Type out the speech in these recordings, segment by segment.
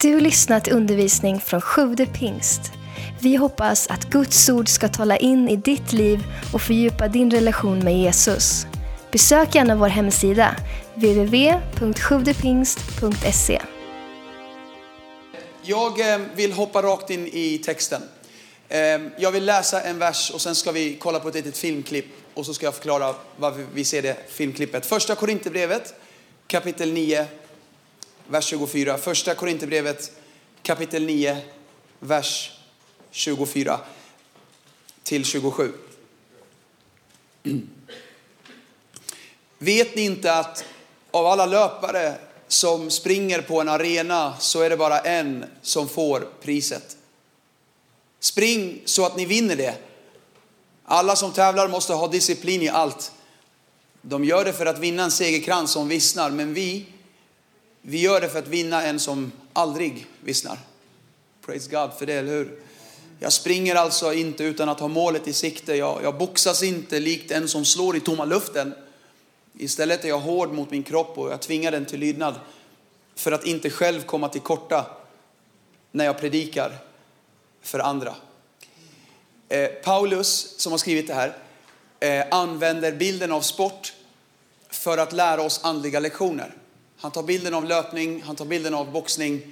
Du har lyssnat till undervisning från Sjude pingst. Vi hoppas att Guds ord ska tala in i ditt liv och fördjupa din relation med Jesus. Besök gärna vår hemsida, www.sjuvdepingst.se. Jag eh, vill hoppa rakt in i texten. Eh, jag vill läsa en vers och sen ska vi kolla på ett litet filmklipp och så ska jag förklara varför vi ser det filmklippet. Första Korinthierbrevet kapitel 9, vers 24. Första Korinthierbrevet kapitel 9, vers 24 till 27. Vet ni inte att av alla löpare som springer på en arena så är det bara en som får priset? Spring så att ni vinner det. Alla som tävlar måste ha disciplin i allt. De gör det för att vinna en segerkrans som vissnar, men vi, vi gör det för att vinna en som aldrig vissnar. Praise God för det, eller hur? Jag springer alltså inte utan att ha målet i sikte. Jag, jag boxas inte likt en som slår i tomma luften. Istället är jag hård mot min kropp och jag tvingar den till lydnad för att inte själv komma till korta när jag predikar för andra. Eh, Paulus, som har skrivit det här, eh, använder bilden av sport för att lära oss andliga lektioner. Han tar bilden av löpning, han tar bilden av boxning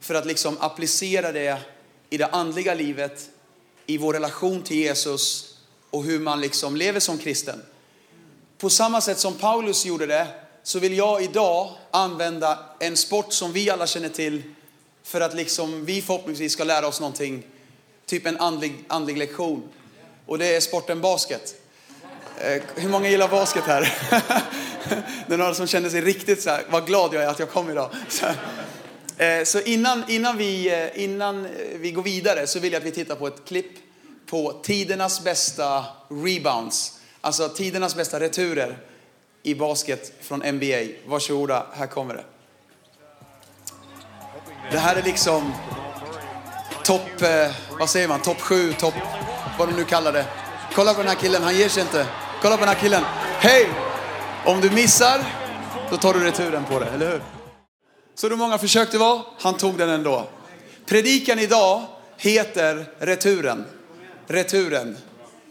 för att liksom applicera det i det andliga livet, i vår relation till Jesus och hur man liksom lever som kristen. På samma sätt som Paulus gjorde det så vill jag idag använda en sport som vi alla känner till för att liksom vi förhoppningsvis ska lära oss någonting, typ en andlig, andlig lektion. Och det är sporten basket. Eh, hur många gillar basket här? Det är några som känner sig riktigt så här, vad glad jag är att jag kom idag. Så, eh, så innan, innan, vi, eh, innan vi går vidare så vill jag att vi tittar på ett klipp på tidernas bästa rebounds. Alltså tidernas bästa returer i basket från NBA. Varsågoda, här kommer det. Det här är liksom topp, eh, vad säger man, topp sju, topp, vad de nu kallar det. Kolla på den här killen, han ger sig inte. Kolla på den här killen. Hej! Om du missar, då tar du returen på det, eller hur? Så hur många försök det var, han tog den ändå. Predikan idag heter returen. Returen.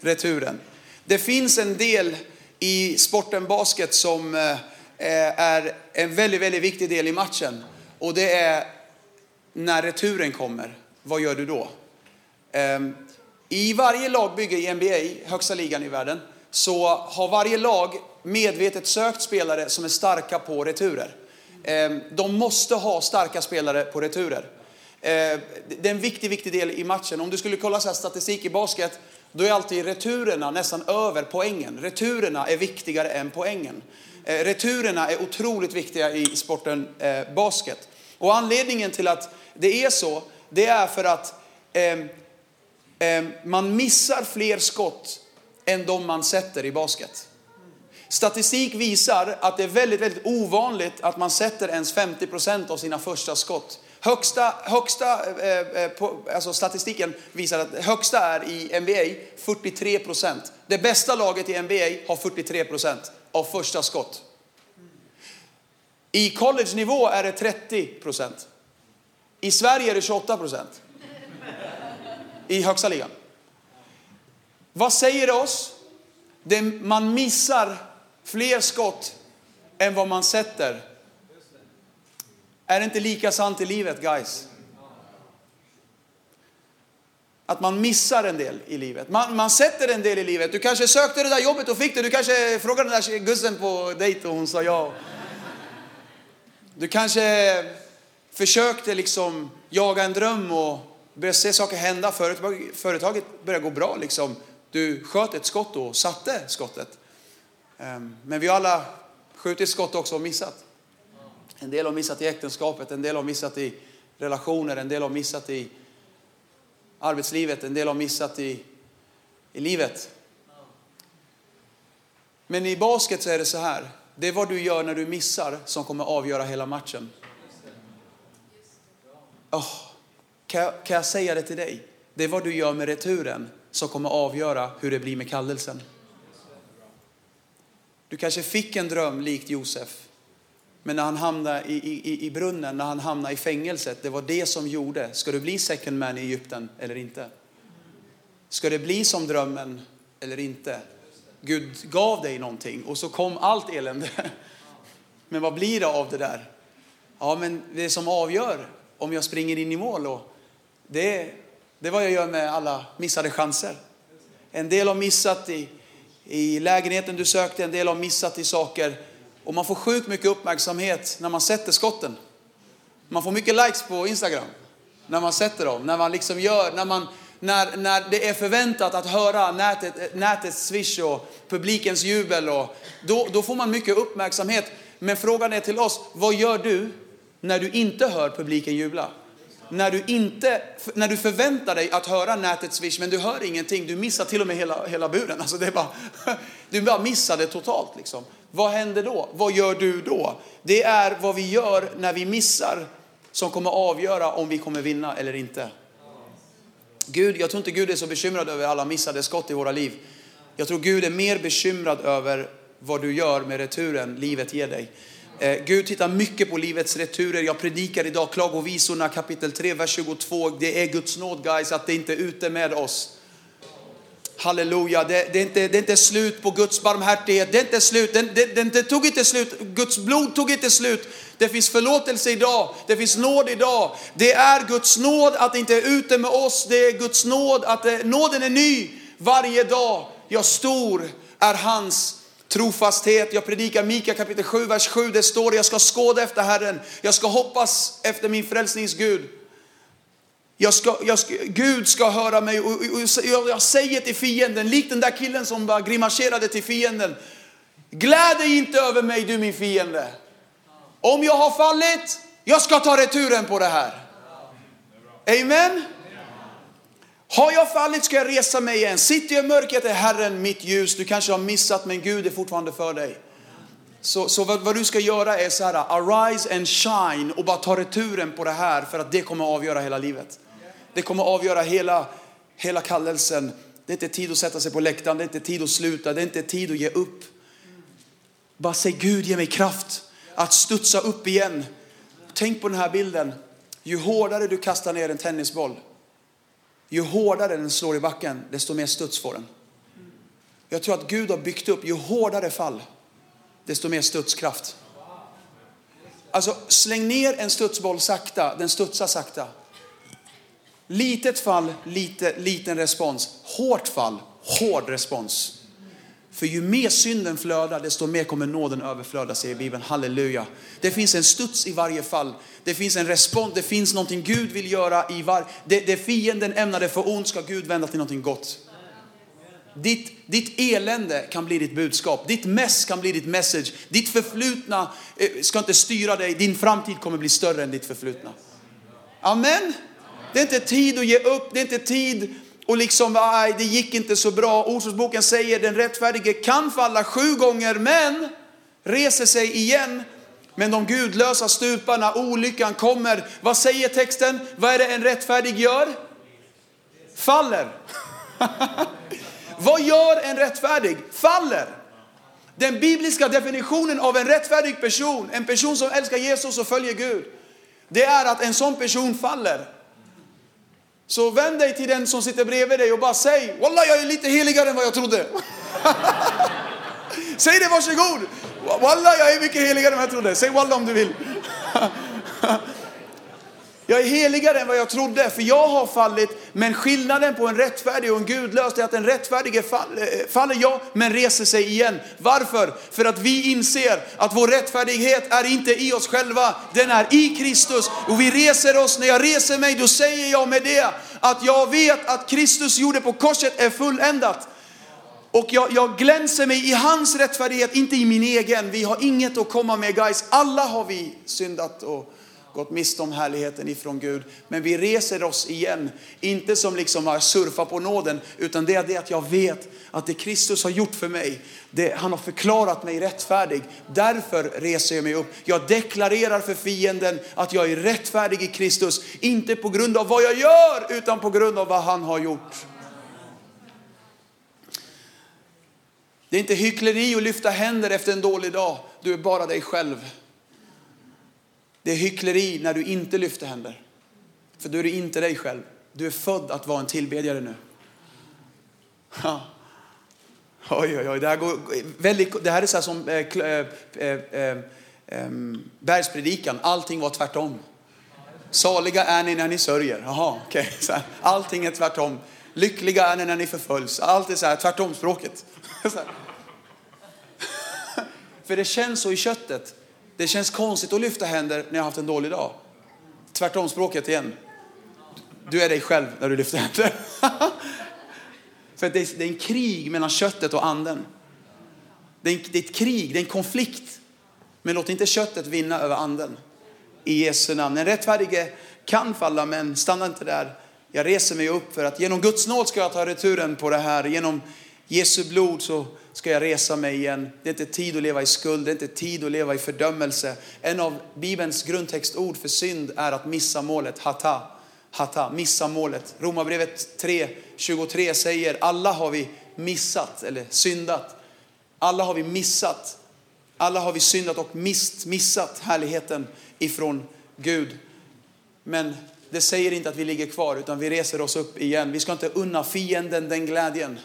Returen. Det finns en del i sporten basket som eh, eh, är en väldigt, väldigt viktig del i matchen. Och det är när returen kommer, vad gör du då? Ehm, I varje lagbygge i NBA, högsta ligan i världen, så har varje lag medvetet sökt spelare som är starka på returer. Ehm, de måste ha starka spelare på returer. Ehm, det är en viktig, viktig del i matchen. Om du skulle kolla så här statistik i basket, då är alltid returerna nästan över poängen. Returerna är viktigare än poängen. Ehm, returerna är otroligt viktiga i sporten eh, basket. Och anledningen till att det är så, det är för att man missar fler skott än de man sätter i basket. Statistik visar att det är väldigt, väldigt ovanligt att man sätter ens 50% av sina första skott. Högsta, högsta eh, eh, på, alltså statistiken visar att högsta är i NBA 43%. Det bästa laget i NBA har 43% av första skott. I college-nivå är det 30%. I Sverige är det 28%. I högsta ligan. Vad säger det oss? Det, man missar fler skott än vad man sätter. Är det inte lika sant i livet guys? Att man missar en del i livet. Man, man sätter en del i livet. Du kanske sökte det där jobbet och fick det. Du kanske frågade den där gussen på dejt och hon sa ja. Du kanske försökte liksom jaga en dröm och börja se saker hända. Företaget började gå bra liksom. Du sköt ett skott och satte skottet. Ehm, men vi har alla skjutit skott också och missat. En del har missat i äktenskapet, en del har missat i relationer, en del har missat i arbetslivet, en del har missat i, i livet. Men i basket så är det så här. Det är vad du gör när du missar som kommer avgöra hela matchen. Oh, kan, jag, kan jag säga det till dig? Det är vad du gör med returen som kommer avgöra hur det blir med kallelsen. Du kanske fick en dröm likt Josef. Men när han hamnade i, i, i brunnen, när han hamnade i fängelset, det var det som gjorde, ska du bli second man i Egypten eller inte? Ska det bli som drömmen eller inte? Gud gav dig någonting och så kom allt elände. Men vad blir det av det där? Ja, men det som avgör om jag springer in i mål, och det, det är vad jag gör med alla missade chanser. En del har missat i, i lägenheten du sökte, en del har missat i saker. Och man får sjukt mycket uppmärksamhet när man sätter skotten. Man får mycket likes på Instagram när man sätter dem. När man liksom gör, när, man, när, när det är förväntat att höra nätet, nätets swish och publikens jubel. Och, då, då får man mycket uppmärksamhet. Men frågan är till oss, vad gör du när du inte hör publiken jubla? När du, inte, när du förväntar dig att höra nätets swish men du hör ingenting, du missar till och med hela, hela buren. Alltså det är bara, du bara missar det totalt. Liksom. Vad händer då? Vad gör du då? Det är vad vi gör när vi missar som kommer avgöra om vi kommer vinna eller inte. Gud, jag tror inte Gud är så bekymrad över alla missade skott i våra liv. Jag tror Gud är mer bekymrad över vad du gör med returen livet ger dig. Eh, Gud tittar mycket på livets returer. Jag predikar idag Klagovisorna kapitel 3, vers 22. Det är Guds nåd guys att det inte är ute med oss. Halleluja, det, det, är inte, det är inte slut på Guds barmhärtighet. Det är inte slut, den, det, den, det tog inte slut. Guds blod tog inte slut. Det finns förlåtelse idag, det finns nåd idag. Det är Guds nåd att det inte är ute med oss. Det är Guds nåd att det, nåden är ny varje dag. Ja, stor är hans trofasthet. Jag predikar Mika kapitel 7, vers 7. Det står jag ska skåda efter Herren. Jag ska hoppas efter min frälsningsgud. Jag ska, jag ska, Gud ska höra mig och, och, och, jag säger till fienden, likt den där killen som bara grimaserade till fienden. Gläd dig inte över mig du min fiende. Om jag har fallit, jag ska ta returen på det här. Amen. Har jag fallit ska jag resa mig igen. Sitter jag i mörkret är Herren mitt ljus. Du kanske har missat men Gud är fortfarande för dig. Så, så vad, vad, du ska göra är så här, arise and shine och bara ta returen på det här för att det kommer avgöra hela livet. Det kommer avgöra hela, hela kallelsen. Det är inte tid att sätta sig på läktaren, det är inte tid att sluta, det är inte tid att ge upp. Bara säg Gud ge mig kraft att studsa upp igen. Tänk på den här bilden. Ju hårdare du kastar ner en tennisboll, ju hårdare den slår i backen, desto mer studs får den. Jag tror att Gud har byggt upp, ju hårdare fall, desto mer studskraft. Alltså släng ner en studsboll sakta, den studsar sakta. Litet fall, lite, liten respons. Hårt fall, hård respons. För ju mer synden flödar, desto mer kommer nåden överflöda, säger Bibeln. Halleluja. Det finns en studs i varje fall. Det finns en respons, det finns någonting Gud vill göra i varje... Det, det fienden ämnade för ont ska Gud vända till någonting gott. Ditt, ditt elände kan bli ditt budskap. Ditt mess kan bli ditt message. Ditt förflutna eh, ska inte styra dig. Din framtid kommer bli större än ditt förflutna. Amen. Det är inte tid att ge upp. Det är inte tid och liksom, aj, det gick inte så bra. Ordsordsboken säger den rättfärdige kan falla sju gånger men reser sig igen. Men de gudlösa stupar när olyckan kommer. Vad säger texten? Vad är det en rättfärdig gör? Faller. Vad gör en rättfärdig? Faller. Den bibliska definitionen av en rättfärdig person, en person som älskar Jesus och följer Gud, det är att en sån person faller. Så vänd dig till den som sitter bredvid dig och bara säg, Wallah jag är lite heligare än vad jag trodde. Säg det, varsågod. Wallah jag är mycket heligare än vad jag trodde. Säg Wallah om du vill. Jag är heligare än vad jag trodde, för jag har fallit. Men skillnaden på en rättfärdig och en gudlös är att den rättfärdige faller, eh, faller ja, men reser sig igen. Varför? För att vi inser att vår rättfärdighet är inte i oss själva, den är i Kristus. Och vi reser oss, när jag reser mig, då säger jag med det att jag vet att Kristus gjorde på korset är fulländat. Och jag, jag glänser mig i hans rättfärdighet, inte i min egen. Vi har inget att komma med guys. Alla har vi syndat och gått miste om härligheten ifrån Gud. Men vi reser oss igen, inte som liksom har surfat på nåden, utan det är det att jag vet att det Kristus har gjort för mig, det, han har förklarat mig rättfärdig. Därför reser jag mig upp. Jag deklarerar för fienden att jag är rättfärdig i Kristus, inte på grund av vad jag gör, utan på grund av vad han har gjort. Det är inte hyckleri att lyfta händer efter en dålig dag. Du är bara dig själv. Det är hyckleri när du inte lyfter händer. För då är du inte dig själv. Du är född att vara en tillbedjare nu. Ja. Oj, oj, oj. Det här, går väldigt, det här är så här som eh, eh, eh, eh ehm, bergspredikan. Allting var tvärtom. Saliga är ni när ni sörjer. Jaha, okej. Okay. Allting är tvärtom. Lyckliga är ni när ni förföljs. Allt är så här tvärtom språket. För det känns så i köttet. Det känns konstigt att lyfta händer när jag har haft en dålig dag. Tvärtom språket igen. Du är dig själv när du lyfter händer. För det är, det är en krig mellan köttet och anden. Det är, det är ett krig, det är en konflikt. Men låt inte köttet vinna över anden. I Jesu namn. En rättfärdige kan falla, men stanna inte där. Jag reser mig upp för att genom Guds nåd ska jag ta returen på det här. Genom Jesu blod så ska jag resa mig igen. Det är inte tid att leva i skuld, det är inte tid att leva i fördömelse. En av Bibelns grundtextord för synd är att missa målet, hata. Hata, missa målet. Romarbrevet 3.23 säger alla har vi missat eller syndat. Alla har vi missat. Alla har vi syndat och mist, missat härligheten ifrån Gud. Men det säger inte att vi ligger kvar utan vi reser oss upp igen. Vi ska inte unna fienden den glädjen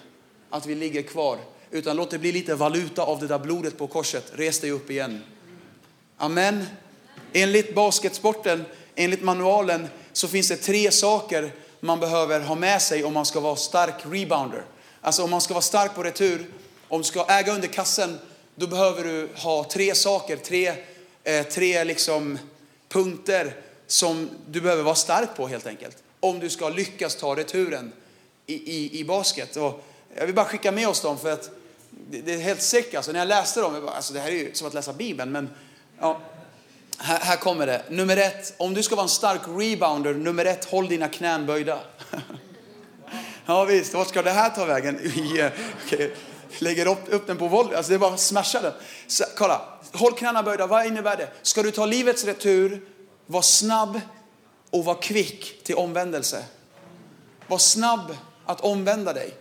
att vi ligger kvar. Utan låt det bli lite valuta av det där blodet på korset. Res dig upp igen. Amen. Enligt basketsporten, enligt manualen så finns det tre saker man behöver ha med sig om man ska vara stark rebounder. Alltså om man ska vara stark på retur, om du ska äga under kassen, då behöver du ha tre saker, tre, eh, tre liksom punkter som du behöver vara stark på helt enkelt. Om du ska lyckas ta returen i, i, i basket. Och jag vill bara skicka med oss dem för att det, det är helt säkert. Alltså, när jag läste dem, jag bara, alltså, det här är ju som att läsa Bibeln. Men ja, här, här, kommer det. Nummer ett, om du ska vara en stark rebounder, nummer ett, håll dina knän böjda. ja visst, vart ska det här ta vägen? Eh, okay. Lägger upp, upp den på volley, alltså det är bara att smasha den. Så, kolla, håll knäna böjda, vad innebär det? Ska du ta livets retur, var snabb och var kvick till omvändelse. Var snabb att omvända dig.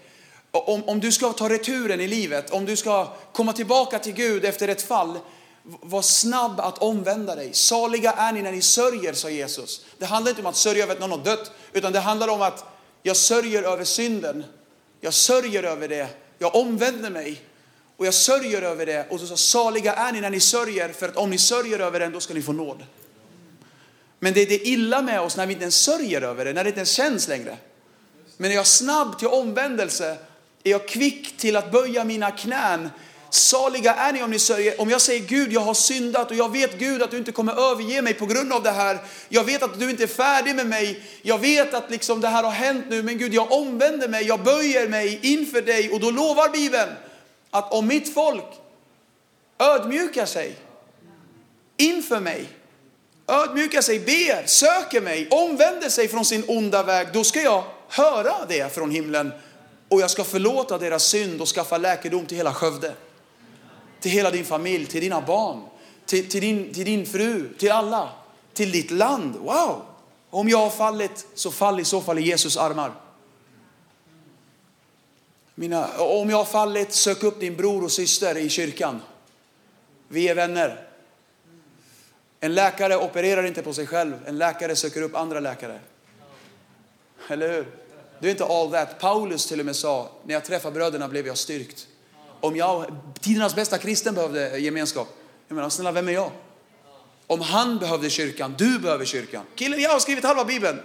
Om, om du ska ta returen i livet, om du ska komma tillbaka till Gud efter ett fall, var snabb att omvända dig. Saliga är ni när ni sörjer, sa Jesus. Det handlar inte om att sörja över att någon har dött, utan det handlar om att jag sörjer över synden. Jag sörjer över det. Jag omvänder mig och jag sörjer över det. Och så sa saliga är ni när ni sörjer, för att om ni sörjer över den, då ska ni få nåd. Men det är det illa med oss när vi inte ens sörjer över det, när det inte ens känns längre. Men är jag snabb till omvändelse, är jag kvick till att böja mina knän, Saliga är ni om ni sörjer. Om jag säger Gud, jag har syndat och jag vet Gud att du inte kommer överge mig på grund av det här. Jag vet att du inte är färdig med mig. Jag vet att liksom det här har hänt nu, men Gud, jag omvänder mig, jag böjer mig inför dig och då lovar Bibeln att om mitt folk ödmjukar sig inför mig, ödmjukar sig, ber, söker mig, omvänder sig från sin onda väg, då ska jag höra det från himlen och jag ska förlåta deras synd och skaffa läkedom till hela Skövde till hela din familj, till dina barn, till, till, din, till din fru, till alla, till ditt land. Wow! Om jag har fallit, så fall i så fall i Jesus armar. Mina, om jag har fallit, sök upp din bror och syster i kyrkan. Vi är vänner. En läkare opererar inte på sig själv, en läkare söker upp andra läkare. Eller hur? Det är inte all that. Paulus till och med sa, när jag träffade bröderna blev jag styrkt. Om jag, tidernas bästa kristen behövde gemenskap, jag menar snälla vem är jag? Om han behövde kyrkan, du behöver kyrkan. Killen jag har skrivit halva bibeln.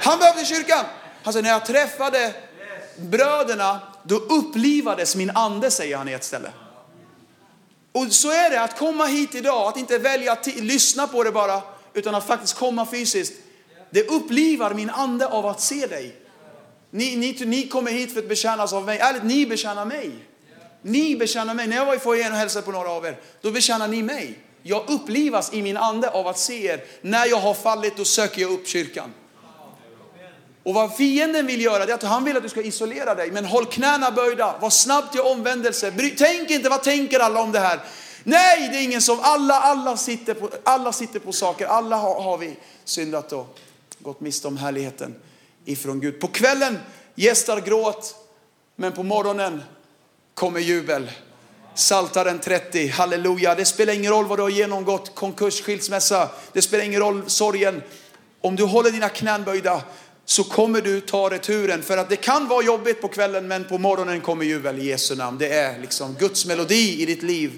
Han behövde kyrkan. Alltså när jag träffade bröderna, då upplivades min ande säger han i ett ställe. Och så är det att komma hit idag, att inte välja att lyssna på det bara, utan att faktiskt komma fysiskt. Det upplivar min ande av att se dig. Ni, ni, ni kommer hit för att betjänas av mig. Ärligt, ni betjänar mig. Ni betjänar mig. När jag var i foajén och hälsade på några av er, då betjänar ni mig. Jag upplivas i min ande av att se er. När jag har fallit, då söker jag upp kyrkan. Och vad fienden vill göra, det är att han vill att du ska isolera dig. Men håll knäna böjda, var snabb till omvändelse. Tänk inte, vad tänker alla om det här? Nej, det är ingen som, alla, alla, sitter, på, alla sitter på saker. Alla har, har vi syndat då gått miste om härligheten ifrån Gud. På kvällen gästar gråt, men på morgonen kommer jubel. Saltaren 30, halleluja. Det spelar ingen roll vad du har genomgått, konkurs, skilsmässa. Det spelar ingen roll sorgen. Om du håller dina knän böjda så kommer du ta returen. För att det kan vara jobbigt på kvällen men på morgonen kommer jubel i Jesu namn. Det är liksom Guds melodi i ditt liv.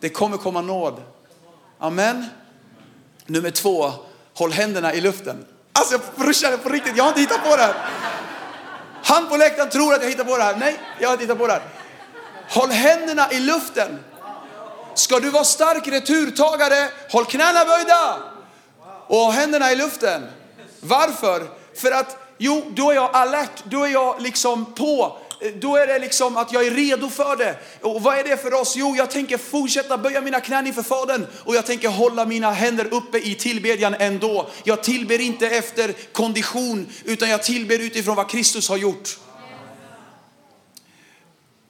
Det kommer komma nåd. Amen. Nummer två, håll händerna i luften. Alltså brorsan, på riktigt, jag har inte hittat på det här. Han på läktaren tror att jag hittar på det här. Nej, jag har inte hittat på det här. Håll händerna i luften. Ska du vara stark returtagare, håll knäna böjda och händerna i luften. Varför? För att, jo, då är jag alert, då är jag liksom på. Då är det liksom att jag är redo för det. Och vad är det för oss? Jo, jag tänker fortsätta böja mina knän inför Fadern och jag tänker hålla mina händer uppe i tillbedjan ändå. Jag tillber inte efter kondition utan jag tillber utifrån vad Kristus har gjort.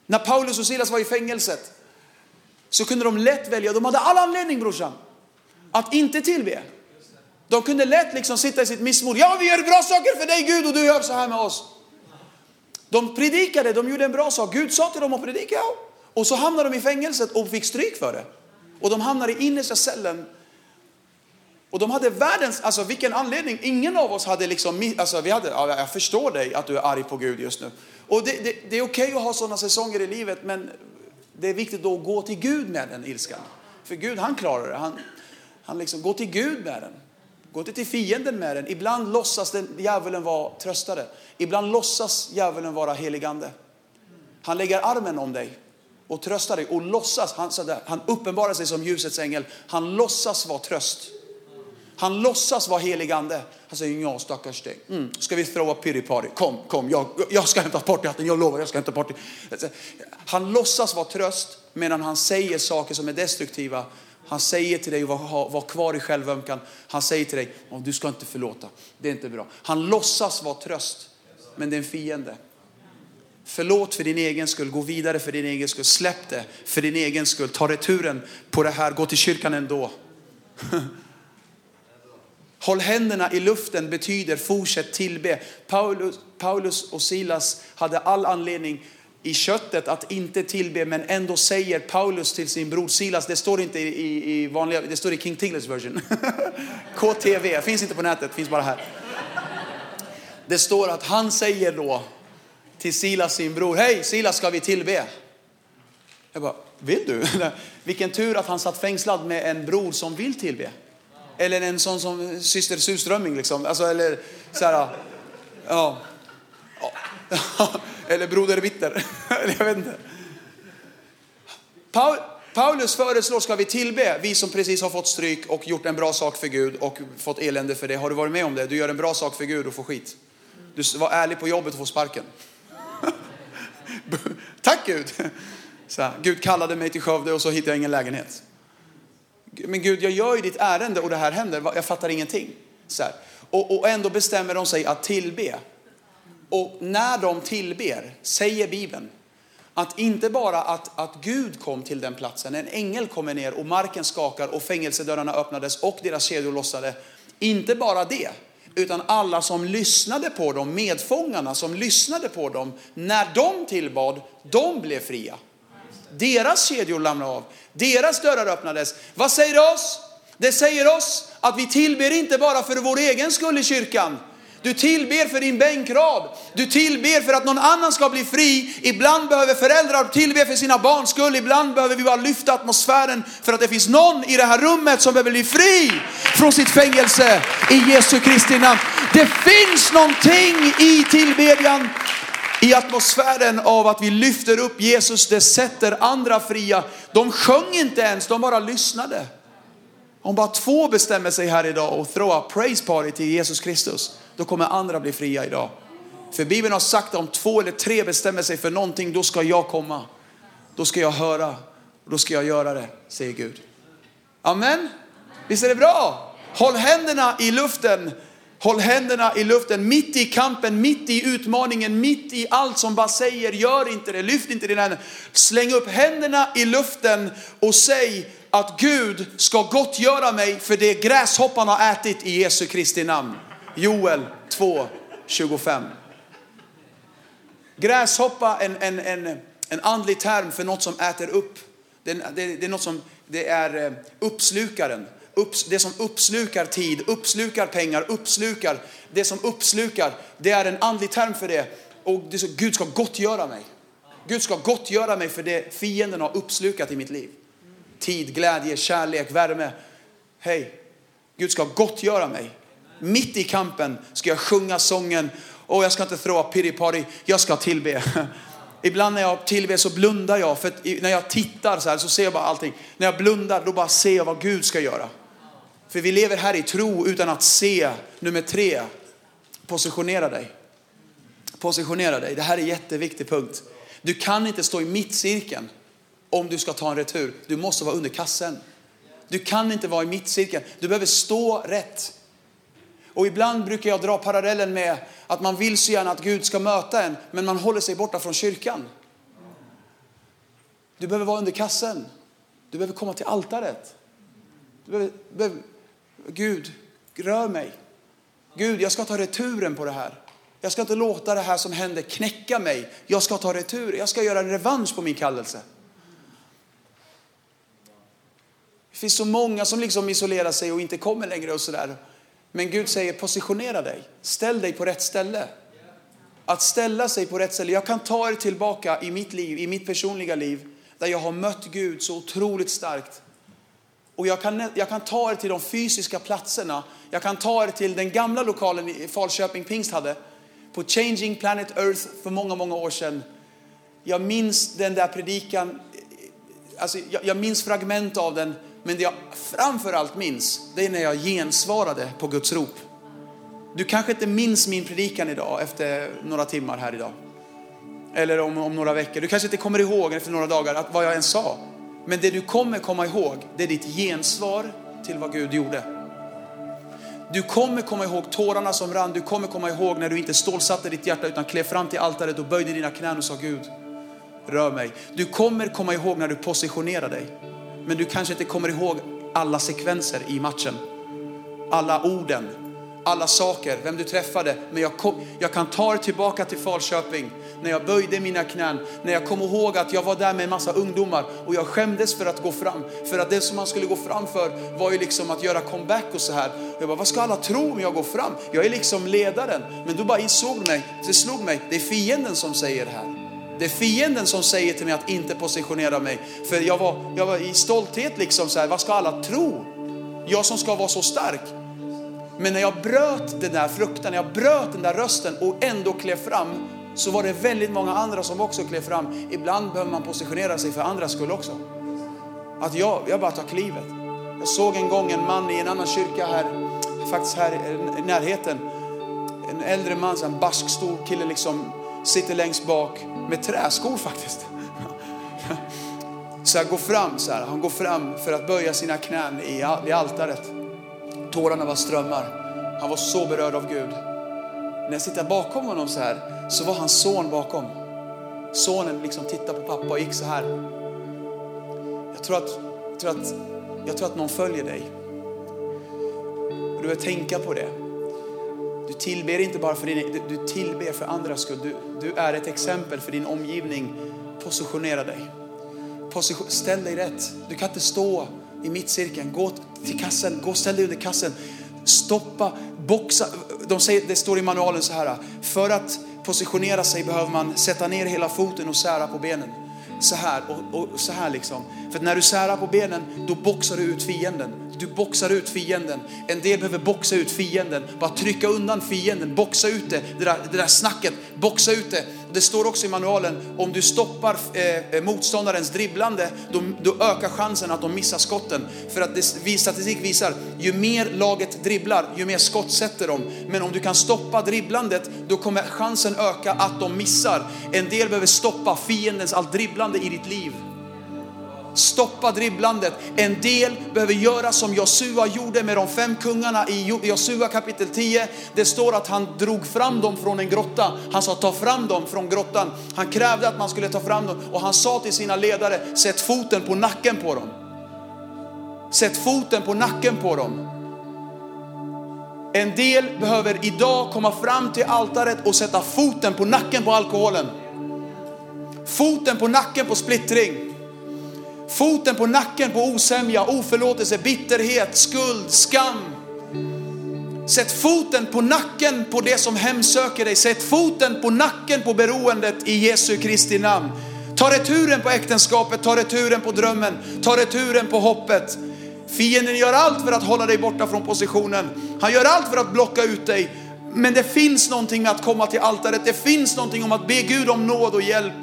När Paulus och Silas var i fängelset så kunde de lätt välja, de hade all anledning brorsan, att inte tillbe. De kunde lätt liksom sitta i sitt missmod. Ja, vi gör bra saker för dig Gud och du gör så här med oss. De predikade, de gjorde en bra sak. Gud sa till dem att predika. Och så hamnade de i fängelset och fick stryk för det. Och de hamnade i innersta cellen. Och de hade världens, alltså vilken anledning. Ingen av oss hade liksom, alltså vi hade, ja, jag förstår dig att du är arg på Gud just nu. Och det, det, det är okej okay att ha sådana säsonger i livet, men det är viktigt då att gå till Gud med den ilskan. För Gud han klarar det. Han, han liksom, går till Gud med den. Gå inte till fienden med den. Ibland låtsas den, djävulen vara tröstare. Ibland låtsas djävulen vara heligande. Han lägger armen om dig och tröstar dig och låtsas, han, sådär, han uppenbarar sig som ljusets ängel. Han låtsas vara tröst. Han låtsas vara heligande. Han säger, ja stackars dig. Mm. Ska vi throw a pity party? Kom, kom, jag, jag ska hämta partyhatten, jag lovar, jag ska hämta party. Han låtsas vara tröst medan han säger saker som är destruktiva han säger till dig att var, var kvar i självömkan. Han säger till dig, oh, du ska inte förlåta. Det är inte bra. Han låtsas vara tröst, men det är en fiende. Förlåt för din egen skull, gå vidare för din egen skull, släpp det för din egen skull, ta returen på det här, gå till kyrkan ändå. Håll händerna i luften betyder fortsätt tillbe. Paulus, Paulus och Silas hade all anledning i köttet att inte tillbe, men ändå säger Paulus till sin bror Silas, det står inte i, i vanliga, det står i King Tingles version. KTV, finns inte på nätet, finns bara här. Det står att han säger då till Silas, sin bror, hej Silas ska vi tillbe? Jag bara, vill du? Vilken tur att han satt fängslad med en bror som vill tillbe. Eller en sån som syster Surströmming liksom. Alltså, eller så här, ja. Eller broder Bitter. jag vet inte. Paulus föreslår, ska vi tillbe, vi som precis har fått stryk och gjort en bra sak för Gud och fått elände för det. Har du varit med om det? Du gör en bra sak för Gud och får skit. Du var ärlig på jobbet och får sparken. Tack Gud! Så här, Gud kallade mig till Skövde och så hittade jag ingen lägenhet. Men Gud, jag gör ju ditt ärende och det här händer. Jag fattar ingenting. Så här. Och, och ändå bestämmer de sig att tillbe. Och när de tillber, säger Bibeln, att inte bara att, att Gud kom till den platsen, en ängel kommer ner och marken skakar och fängelsedörrarna öppnades och deras kedjor lossade. Inte bara det, utan alla som lyssnade på dem, medfångarna som lyssnade på dem, när de tillbad, de blev fria. Deras kedjor lämnade av, deras dörrar öppnades. Vad säger det oss? Det säger oss att vi tillber inte bara för vår egen skull i kyrkan, du tillber för din bänkrad. Du tillber för att någon annan ska bli fri. Ibland behöver föräldrar tillbe för sina barns skull. Ibland behöver vi bara lyfta atmosfären för att det finns någon i det här rummet som behöver bli fri från sitt fängelse i Jesu Kristi namn. Det finns någonting i tillbedjan i atmosfären av att vi lyfter upp Jesus, det sätter andra fria. De sjöng inte ens, de bara lyssnade. Om bara två bestämmer sig här idag och throw a praise party till Jesus Kristus då kommer andra bli fria idag. För Bibeln har sagt att om två eller tre bestämmer sig för någonting, då ska jag komma. Då ska jag höra, då ska jag göra det, säger Gud. Amen. Visst är det bra? Håll händerna i luften. Håll händerna i luften mitt i kampen, mitt i utmaningen, mitt i allt som bara säger gör inte det, lyft inte dina händer. Släng upp händerna i luften och säg att Gud ska gottgöra mig för det gräshoppan har ätit i Jesu Kristi namn. Joel 2, 25. Gräshoppa, en, en, en, en andlig term för något som äter upp Det, det, det är något som, det är eh, uppslukaren. Upps, det som uppslukar tid, uppslukar pengar, uppslukar, det som uppslukar, det är en andlig term för det. Och det så, Gud ska gottgöra mig. Gud ska gottgöra mig för det fienden har uppslukat i mitt liv. Tid, glädje, kärlek, värme. Hej, Gud ska gottgöra mig. Mitt i kampen ska jag sjunga sången och jag ska inte throw pity party, jag ska tillbe. Ibland när jag tillber så blundar jag, för när jag tittar så här så ser jag bara allting. När jag blundar då bara ser jag vad Gud ska göra. För vi lever här i tro utan att se. Nummer tre, positionera dig. Positionera dig, det här är en jätteviktig punkt. Du kan inte stå i mittcirkeln om du ska ta en retur. Du måste vara under kassen. Du kan inte vara i mittcirkeln. Du behöver stå rätt. Och ibland brukar jag dra parallellen med att man vill så gärna att Gud ska möta en, men man håller sig borta från kyrkan. Du behöver vara under kassen. Du behöver komma till altaret. Du behöver, behöver, Gud, rör mig. Gud, jag ska ta returen på det här. Jag ska inte låta det här som händer knäcka mig. Jag ska ta retur. Jag ska göra en revansch på min kallelse. Det finns så många som liksom isolerar sig och inte kommer längre och sådär. Men Gud säger positionera dig, ställ dig på rätt ställe. Att ställa sig på rätt ställe. Jag kan ta er tillbaka i mitt liv, i mitt personliga liv, där jag har mött Gud så otroligt starkt. Och jag kan, jag kan ta er till de fysiska platserna. Jag kan ta er till den gamla lokalen i Falköping Pingst hade, på Changing Planet Earth för många, många år sedan. Jag minns den där predikan, alltså jag, jag minns fragment av den, men det jag framförallt minns, det är när jag gensvarade på Guds rop. Du kanske inte minns min predikan idag efter några timmar här idag. Eller om, om några veckor. Du kanske inte kommer ihåg efter några dagar att vad jag än sa. Men det du kommer komma ihåg, det är ditt gensvar till vad Gud gjorde. Du kommer komma ihåg tårarna som rann. Du kommer komma ihåg när du inte stålsatte ditt hjärta utan klev fram till altaret och böjde dina knän och sa Gud, rör mig. Du kommer komma ihåg när du positionerade dig. Men du kanske inte kommer ihåg alla sekvenser i matchen. Alla orden, alla saker, vem du träffade. Men jag, kom, jag kan ta dig tillbaka till Falköping när jag böjde mina knän, när jag kom ihåg att jag var där med en massa ungdomar och jag skämdes för att gå fram. För att det som man skulle gå fram för var ju liksom att göra comeback och så här. Jag bara, vad ska alla tro om jag går fram? Jag är liksom ledaren. Men då bara insåg mig, det slog mig, det är fienden som säger det här. Det är fienden som säger till mig att inte positionera mig. För jag var, jag var i stolthet liksom så här, vad ska alla tro? Jag som ska vara så stark. Men när jag bröt den där fruktan, när jag bröt den där rösten och ändå klev fram så var det väldigt många andra som också klev fram. Ibland behöver man positionera sig för andras skull också. Att jag, jag bara tar klivet. Jag såg en gång en man i en annan kyrka här, faktiskt här i närheten. En äldre man, en barsk stor kille liksom, sitter längst bak med träskor faktiskt. Så jag går fram så här. Han går fram för att böja sina knän i, i altaret. Tårarna var strömmar. Han var så berörd av Gud. När jag sitter bakom honom så här så var hans son bakom. Sonen liksom tittade på pappa och gick så här. Jag tror att, jag tror att, jag tror att någon följer dig. Och du behöver tänka på det. Du tillber inte bara för din, e-, du tillber för andras skull. Du, du är ett exempel för din omgivning. Positionera dig. Position, ställ dig rätt. Du kan inte stå i mittcirkeln. Gå till kassen, gå och ställ dig under kassen. Stoppa, boxa. De säger, det står i manualen så här. För att positionera sig behöver man sätta ner hela foten och sära på benen. Så här och, och så här liksom. För när du särar på benen, då boxar du ut fienden. Du boxar ut fienden. En del behöver boxa ut fienden. Bara trycka undan fienden, boxa ut det, det där, det där snacket, boxa ut det. Det står också i manualen, om du stoppar eh, eh motståndarens dribblande, då, då, ökar chansen att de missar skotten. För att det, statistik visar, ju mer laget dribblar, ju mer skott sätter de. Men om du kan stoppa dribblandet, då kommer chansen öka att de missar. En del behöver stoppa fiendens allt dribblande i ditt liv. Stoppa dribblandet. En del behöver göra som Josua gjorde med de fem kungarna i Josua kapitel 10. Det står att han drog fram dem från en grotta. Han sa ta fram dem från grottan. Han krävde att man skulle ta fram dem och han sa till sina ledare, sätt foten på nacken på dem. Sätt foten på nacken på dem. En del behöver idag komma fram till altaret och sätta foten på nacken på alkoholen. Foten på nacken på splittring. Foten på nacken på osämja, oförlåtelse, bitterhet, skuld, skam. Sätt foten på nacken på det som hemsöker dig. Sätt foten på nacken på beroendet i Jesu Kristi namn. Ta returen på äktenskapet, ta returen på drömmen, ta returen på hoppet. Fienden gör allt för att hålla dig borta från positionen. Han gör allt för att blocka ut dig. Men det finns någonting med att komma till altaret. Det finns någonting om att be Gud om nåd och hjälp.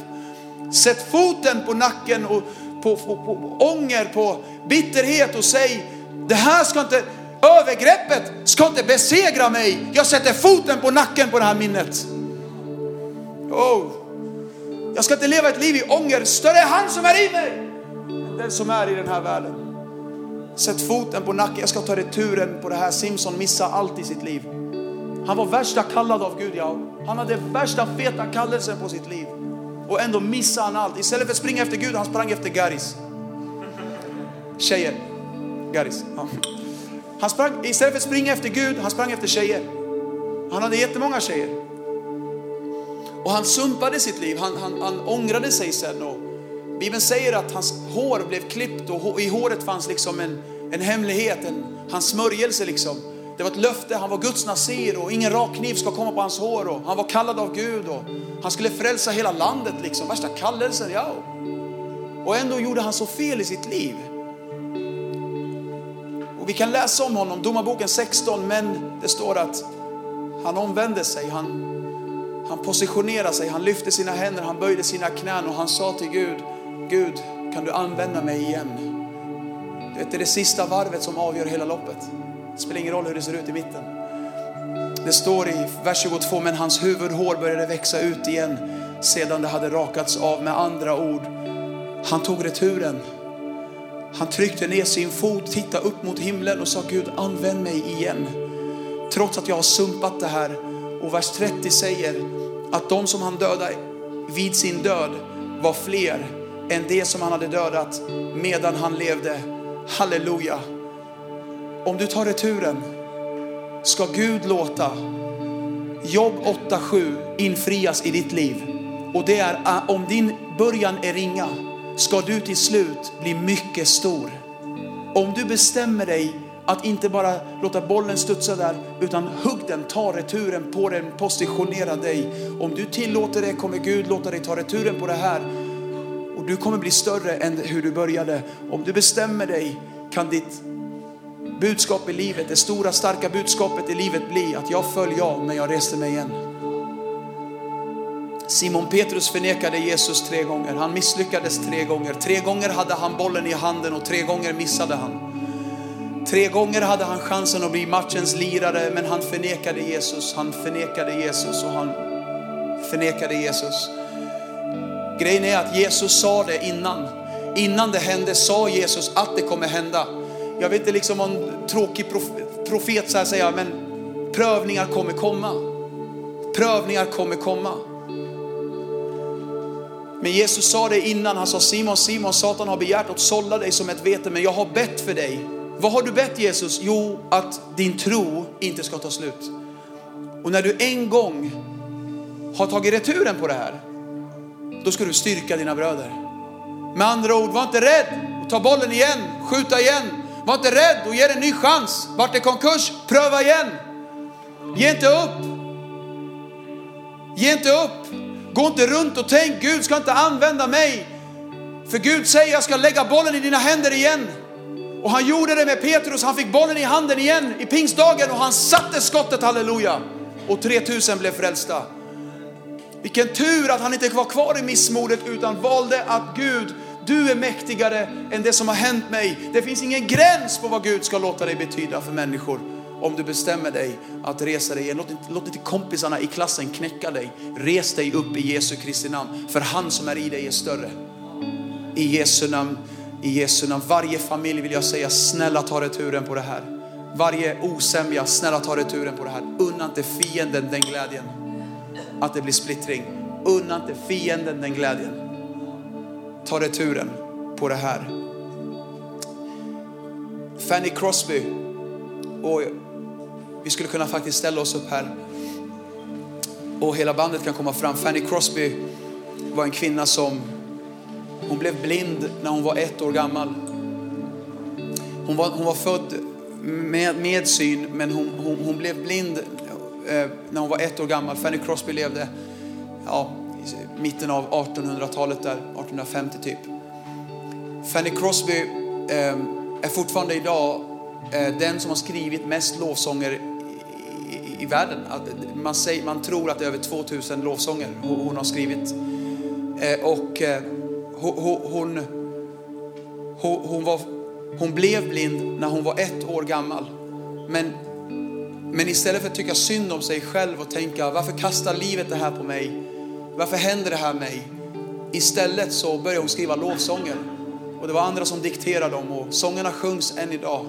Sätt foten på nacken och på, på, på ånger, på bitterhet och säg, det här ska inte, övergreppet ska inte besegra mig. Jag sätter foten på nacken på det här minnet. Oh. Jag ska inte leva ett liv i ånger. Större är han som är i mig än den som är i den här världen. Sätt foten på nacken. Jag ska ta returen på det här. Simson missar allt i sitt liv. Han var värsta kallad av Gud. Ja. Han hade värsta feta kallelsen på sitt liv. Och ändå missade han allt. Istället för att springa efter Gud, han sprang efter Garis. Tjejer. Garis. Ja. Han sprang, istället för att springa efter Gud, han sprang efter tjejer. Han hade jättemånga tjejer. Och han sumpade sitt liv, han, han, han ångrade sig sen. Och Bibeln säger att hans hår blev klippt och i håret fanns liksom en, en hemlighet, en, hans smörjelse liksom. Det var ett löfte, han var Guds nasir och ingen rakkniv ska komma på hans hår. Och han var kallad av Gud och han skulle frälsa hela landet liksom. Värsta kallelsen, ja. Och ändå gjorde han så fel i sitt liv. Och vi kan läsa om honom, Domarboken 16, men det står att han omvände sig, han, han positionerade sig, han lyfte sina händer, han böjde sina knän och han sa till Gud, Gud kan du använda mig igen? Du vet, det är det sista varvet som avgör hela loppet. Det spelar ingen roll hur det ser ut i mitten. Det står i vers 22, men hans huvudhår började växa ut igen sedan det hade rakats av. Med andra ord, han tog returen. Han tryckte ner sin fot, tittade upp mot himlen och sa Gud använd mig igen. Trots att jag har sumpat det här. Och vers 30 säger att de som han dödade vid sin död var fler än det som han hade dödat medan han levde. Halleluja. Om du tar returen ska Gud låta Jobb 8.7 infrias i ditt liv. Och det är ah, om din början är ringa ska du till slut bli mycket stor. Om du bestämmer dig att inte bara låta bollen studsa där utan hugg den, ta returen på den, positionera dig. Om du tillåter det kommer Gud låta dig ta returen på det här och du kommer bli större än hur du började. Om du bestämmer dig kan ditt budskap i livet, det stora starka budskapet i livet bli att jag föll ja men jag reste mig igen. Simon Petrus förnekade Jesus tre gånger. Han misslyckades tre gånger. Tre gånger hade han bollen i handen och tre gånger missade han. Tre gånger hade han chansen att bli matchens lirare men han förnekade Jesus. Han förnekade Jesus och han förnekade Jesus. Grejen är att Jesus sa det innan. Innan det hände sa Jesus att det kommer hända. Jag vet inte liksom om en tråkig profet så här säger, men prövningar kommer komma. Prövningar kommer komma. Men Jesus sa det innan, han sa Simon, Simon, Satan har begärt att sålla dig som ett vete, men jag har bett för dig. Vad har du bett Jesus? Jo, att din tro inte ska ta slut. Och när du en gång har tagit returen på det här, då ska du styrka dina bröder. Med andra ord, var inte rädd. Ta bollen igen, skjuta igen. Var inte rädd och ge det en ny chans. Vart det konkurs, pröva igen. Ge inte upp. Ge inte upp. Gå inte runt och tänk, Gud ska inte använda mig. För Gud säger, jag ska lägga bollen i dina händer igen. Och han gjorde det med Petrus, han fick bollen i handen igen i pingstdagen och han satte skottet, halleluja. Och 3000 blev frälsta. Vilken tur att han inte var kvar i missmodet utan valde att Gud, du är mäktigare än det som har hänt mig. Det finns ingen gräns på vad Gud ska låta dig betyda för människor om du bestämmer dig att resa dig igen. Låt inte, låt inte kompisarna i klassen knäcka dig. Res dig upp i Jesu Kristi namn. För han som är i dig är större. I Jesu namn, i Jesu namn. Varje familj vill jag säga, snälla ta returen på det här. Varje osämja, snälla ta returen på det här. Unna inte fienden den glädjen. Att det blir splittring. Unna inte fienden den glädjen. Ta returen på det här. Fanny Crosby och vi skulle kunna faktiskt ställa oss upp här. Och hela bandet kan komma fram. Fanny Crosby var en kvinna som Hon blev blind när hon var ett år gammal. Hon var, hon var född med, med syn, men hon, hon, hon blev blind eh, när hon var ett år gammal. Fanny Crosby levde ja, mitten av 1800-talet, där, 1850 typ. Fanny Crosby eh, är fortfarande idag eh, den som har skrivit mest lovsånger i, i, i världen. Man, säger, man tror att det är över 2000 lovsånger hon, hon har skrivit. Eh, och eh, hon, hon, hon, var, hon blev blind när hon var ett år gammal. Men, men istället för att tycka synd om sig själv och tänka varför kastar livet det här på mig? Varför händer det här mig? Istället så började hon skriva lovsånger. Och det var andra som dikterade dem och sångerna sjungs än idag.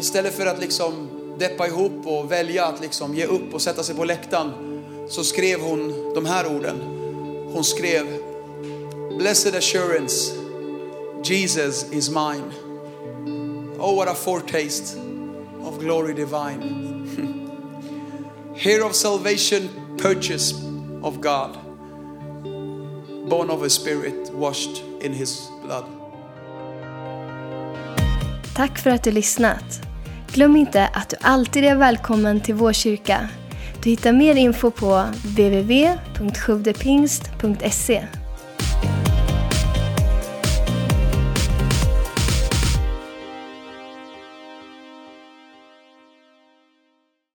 Istället för att liksom deppa ihop och välja att liksom ge upp och sätta sig på läktaren så skrev hon de här orden. Hon skrev Blessed assurance, Jesus is mine. Oh, what a foretaste of glory divine. Here of salvation, purchase of God, born of a spirit, washed in his blood. Tack för att du lyssnat. Glöm inte att du alltid är välkommen till vår kyrka. Du hittar mer info på www.sjuvdepingst.se